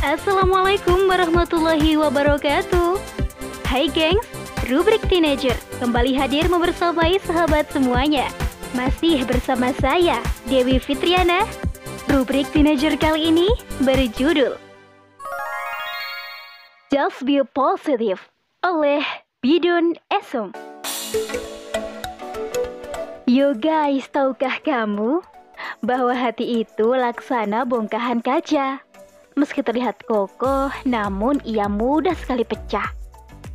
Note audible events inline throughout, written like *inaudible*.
Assalamualaikum warahmatullahi wabarakatuh. Hai gengs, rubrik teenager kembali hadir membersamai sahabat semuanya. Masih bersama saya, Dewi Fitriana. Rubrik teenager kali ini berjudul Just Be Positive oleh Bidun Esum. Yo guys, tahukah kamu bahwa hati itu laksana bongkahan kaca? Meski terlihat kokoh, namun ia mudah sekali pecah.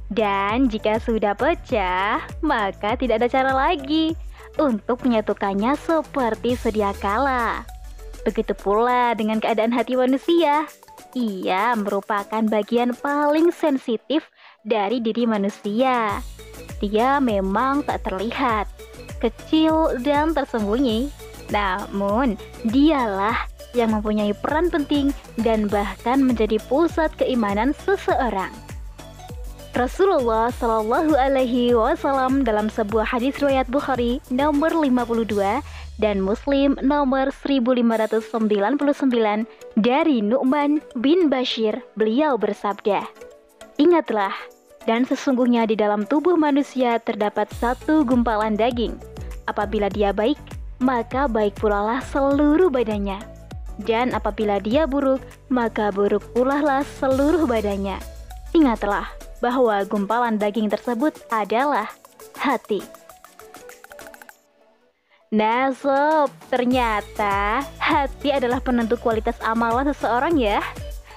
Dan jika sudah pecah, maka tidak ada cara lagi untuk menyatukannya seperti sedia kala. Begitu pula dengan keadaan hati manusia. Ia merupakan bagian paling sensitif dari diri manusia. Dia memang tak terlihat, kecil dan tersembunyi. Namun, dialah yang mempunyai peran penting dan bahkan menjadi pusat keimanan seseorang. Rasulullah Shallallahu Alaihi Wasallam dalam sebuah hadis riwayat Bukhari nomor 52 dan Muslim nomor 1599 dari Nu'man bin Bashir, beliau bersabda, Ingatlah, dan sesungguhnya di dalam tubuh manusia terdapat satu gumpalan daging. Apabila dia baik, maka baik pula lah seluruh badannya dan apabila dia buruk, maka buruk pula lah seluruh badannya. Ingatlah bahwa gumpalan daging tersebut adalah hati. Nah sob, ternyata hati adalah penentu kualitas amalan seseorang ya.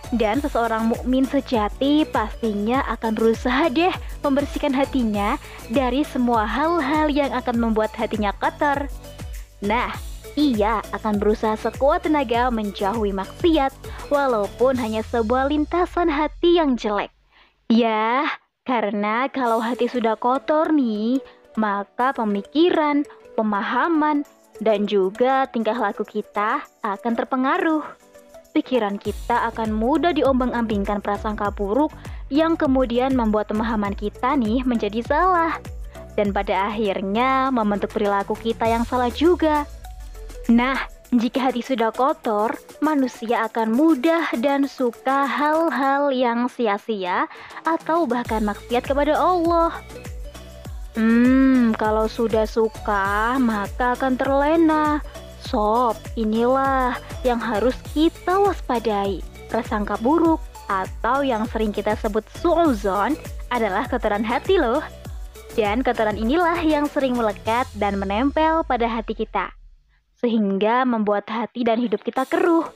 Dan seseorang mukmin sejati pastinya akan berusaha deh membersihkan hatinya dari semua hal-hal yang akan membuat hatinya kotor. Nah, ia akan berusaha sekuat tenaga menjauhi maksiat, walaupun hanya sebuah lintasan hati yang jelek. Ya, karena kalau hati sudah kotor nih, maka pemikiran, pemahaman, dan juga tingkah laku kita akan terpengaruh. Pikiran kita akan mudah diombang-ambingkan prasangka buruk yang kemudian membuat pemahaman kita nih menjadi salah. Dan pada akhirnya membentuk perilaku kita yang salah juga. Nah, jika hati sudah kotor, manusia akan mudah dan suka hal-hal yang sia-sia atau bahkan maksiat kepada Allah. Hmm, kalau sudah suka, maka akan terlena. Sob, inilah yang harus kita waspadai. Prasangka buruk atau yang sering kita sebut suuzon adalah kotoran hati loh. Dan kotoran inilah yang sering melekat dan menempel pada hati kita sehingga membuat hati dan hidup kita keruh.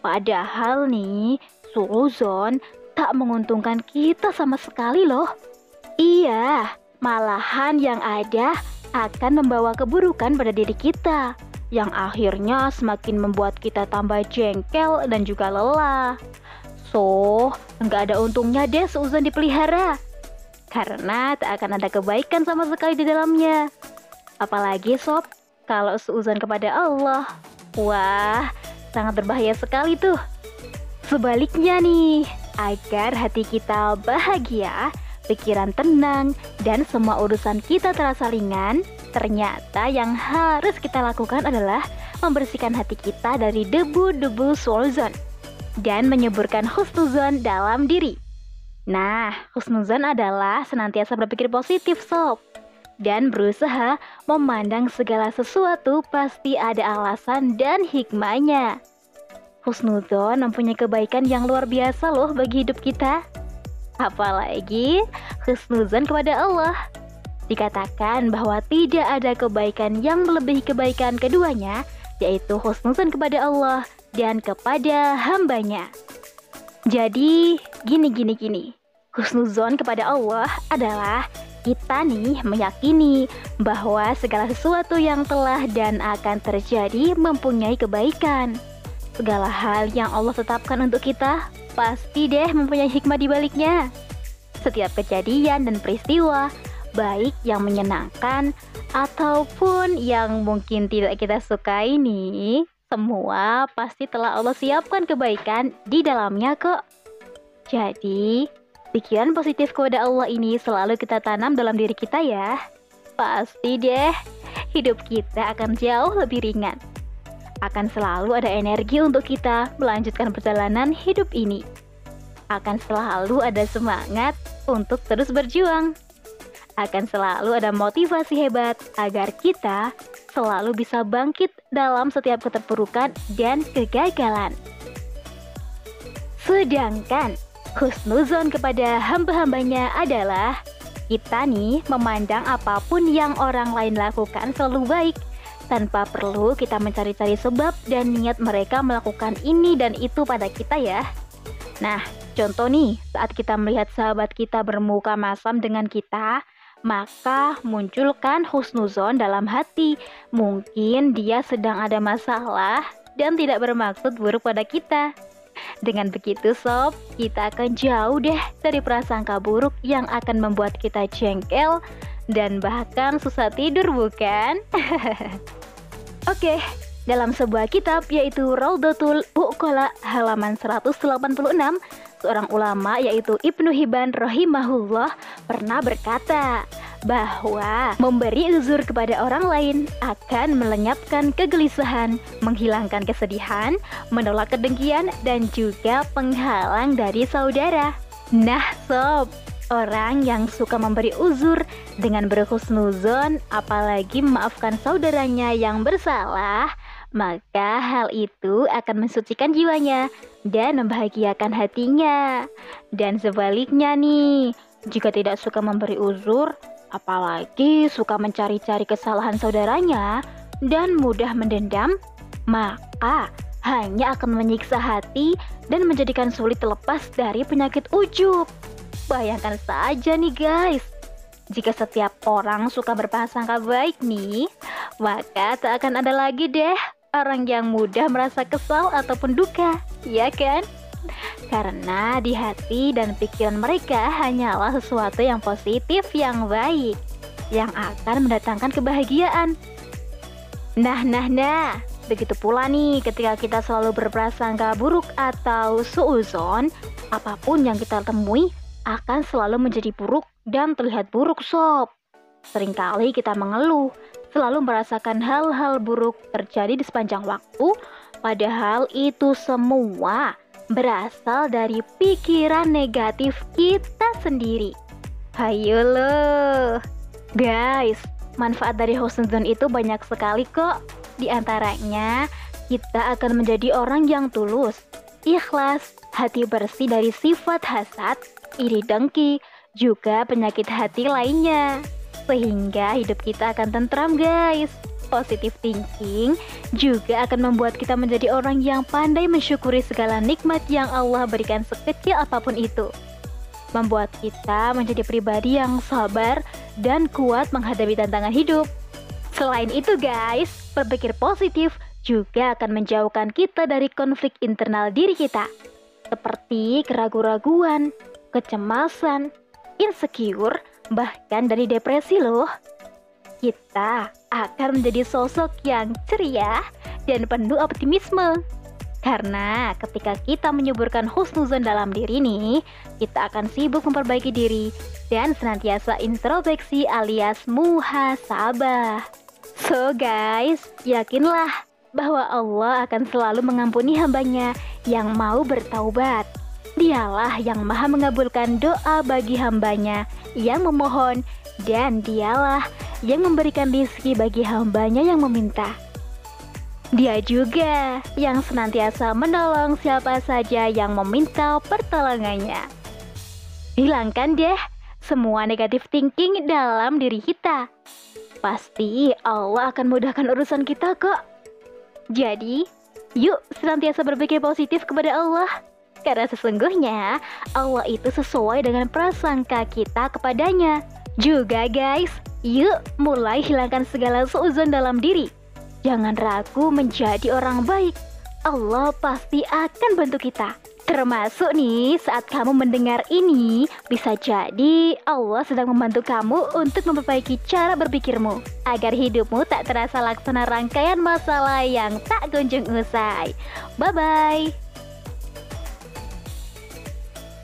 Padahal nih, suuzon tak menguntungkan kita sama sekali loh. Iya, malahan yang ada akan membawa keburukan pada diri kita, yang akhirnya semakin membuat kita tambah jengkel dan juga lelah. So, nggak ada untungnya deh seuzon dipelihara. Karena tak akan ada kebaikan sama sekali di dalamnya. Apalagi sob, kalau seuzon kepada Allah, wah, sangat berbahaya sekali tuh. Sebaliknya nih, agar hati kita bahagia, pikiran tenang, dan semua urusan kita terasa ringan, ternyata yang harus kita lakukan adalah membersihkan hati kita dari debu-debu suuzon dan menyuburkan husnuzon dalam diri. Nah, husnuzon adalah senantiasa berpikir positif, sob dan berusaha memandang segala sesuatu pasti ada alasan dan hikmahnya. Husnudon mempunyai kebaikan yang luar biasa loh bagi hidup kita. Apalagi husnuzon kepada Allah. Dikatakan bahwa tidak ada kebaikan yang melebihi kebaikan keduanya, yaitu husnuzon kepada Allah dan kepada hambanya. Jadi, gini gini gini. Husnuzon kepada Allah adalah kita nih meyakini bahwa segala sesuatu yang telah dan akan terjadi mempunyai kebaikan. Segala hal yang Allah tetapkan untuk kita pasti deh mempunyai hikmah di baliknya. Setiap kejadian dan peristiwa, baik yang menyenangkan ataupun yang mungkin tidak kita sukai nih, semua pasti telah Allah siapkan kebaikan di dalamnya kok. Jadi, Pikiran positif kepada Allah ini selalu kita tanam dalam diri kita ya. Pasti deh, hidup kita akan jauh lebih ringan. Akan selalu ada energi untuk kita melanjutkan perjalanan hidup ini. akan selalu ada semangat untuk terus berjuang. Akan selalu ada motivasi hebat agar kita selalu bisa bangkit dalam setiap keterpurukan dan kegagalan. Sedangkan husnuzon kepada hamba-hambanya adalah kita nih memandang apa pun yang orang lain lakukan selalu baik tanpa perlu kita mencari-cari sebab dan niat mereka melakukan ini dan itu pada kita ya. Nah, contoh nih, saat kita melihat sahabat kita bermuka masam dengan kita, maka munculkan husnuzon dalam hati. Mungkin dia sedang ada masalah dan tidak bermaksud buruk pada kita. Dengan begitu sob, kita akan jauh deh dari prasangka buruk yang akan membuat kita jengkel dan bahkan susah tidur bukan? *laughs* Oke, dalam sebuah kitab yaitu Raudatul Uqala halaman 186 seorang ulama yaitu Ibnu Hibban rahimahullah pernah berkata bahwa memberi uzur kepada orang lain akan melenyapkan kegelisahan, menghilangkan kesedihan, menolak kedengkian, dan juga penghalang dari saudara. Nah sob, orang yang suka memberi uzur dengan berhusnuzon apalagi memaafkan saudaranya yang bersalah, maka hal itu akan mensucikan jiwanya dan membahagiakan hatinya. Dan sebaliknya nih, jika tidak suka memberi uzur, apalagi suka mencari-cari kesalahan saudaranya dan mudah mendendam, maka hanya akan menyiksa hati dan menjadikan sulit terlepas dari penyakit ujub. Bayangkan saja nih guys, jika setiap orang suka berprasangka baik nih, maka tak akan ada lagi deh orang yang mudah merasa kesal ataupun duka, ya kan? Karena di hati dan pikiran mereka hanyalah sesuatu yang positif yang baik, yang akan mendatangkan kebahagiaan. Nah, nah, nah, begitu pula nih ketika kita selalu berprasangka buruk atau suuzon, apa pun yang kita temui akan selalu menjadi buruk dan terlihat buruk sob. Seringkali kita mengeluh, selalu merasakan hal-hal buruk terjadi di sepanjang waktu, padahal itu semua berasal dari pikiran negatif kita sendiri. Hayo loh. Guys, manfaat dari husnuzon itu banyak sekali kok. Di antaranya, kita akan menjadi orang yang tulus, ikhlas, hati bersih dari sifat hasad, iri dengki, juga penyakit hati lainnya sehingga hidup kita akan tentram guys. Positive thinking juga akan membuat kita menjadi orang yang pandai mensyukuri segala nikmat yang Allah berikan sekecil apa pun itu. Membuat kita menjadi pribadi yang sabar dan kuat menghadapi tantangan hidup. Selain itu guys, berpikir positif juga akan menjauhkan kita dari konflik internal diri kita. Seperti keraguan-raguan, kecemasan, insecure, bahkan dari depresi loh. Kita akan menjadi sosok yang ceria dan penuh optimisme. Karena ketika kita menyuburkan husnuzon dalam diri nih, kita akan sibuk memperbaiki diri dan senantiasa introspeksi alias muhasabah. So guys, yakinlah bahwa Allah akan selalu mengampuni hambanya yang mau bertaubat. Dialah yang maha mengabulkan doa bagi hambanya yang memohon dan dialah yang memberikan rizki bagi hambanya yang meminta. Dia juga yang senantiasa menolong siapa saja yang meminta pertolongannya. Hilangkan deh semua negatif thinking dalam diri kita. Pasti Allah akan mudahkan urusan kita kok. Jadi, yuk senantiasa berpikir positif kepada Allah. Karena sesungguhnya Allah itu sesuai dengan prasangka kita kepadanya. Juga guys, yuk mulai hilangkan segala seuzon dalam diri. Jangan ragu menjadi orang baik. Allah pasti akan bantu kita. Termasuk nih saat kamu mendengar ini, bisa jadi Allah sedang membantu kamu untuk memperbaiki cara berpikirmu agar hidupmu tak terasa laksana rangkaian masalah yang tak kunjung usai. Bye bye.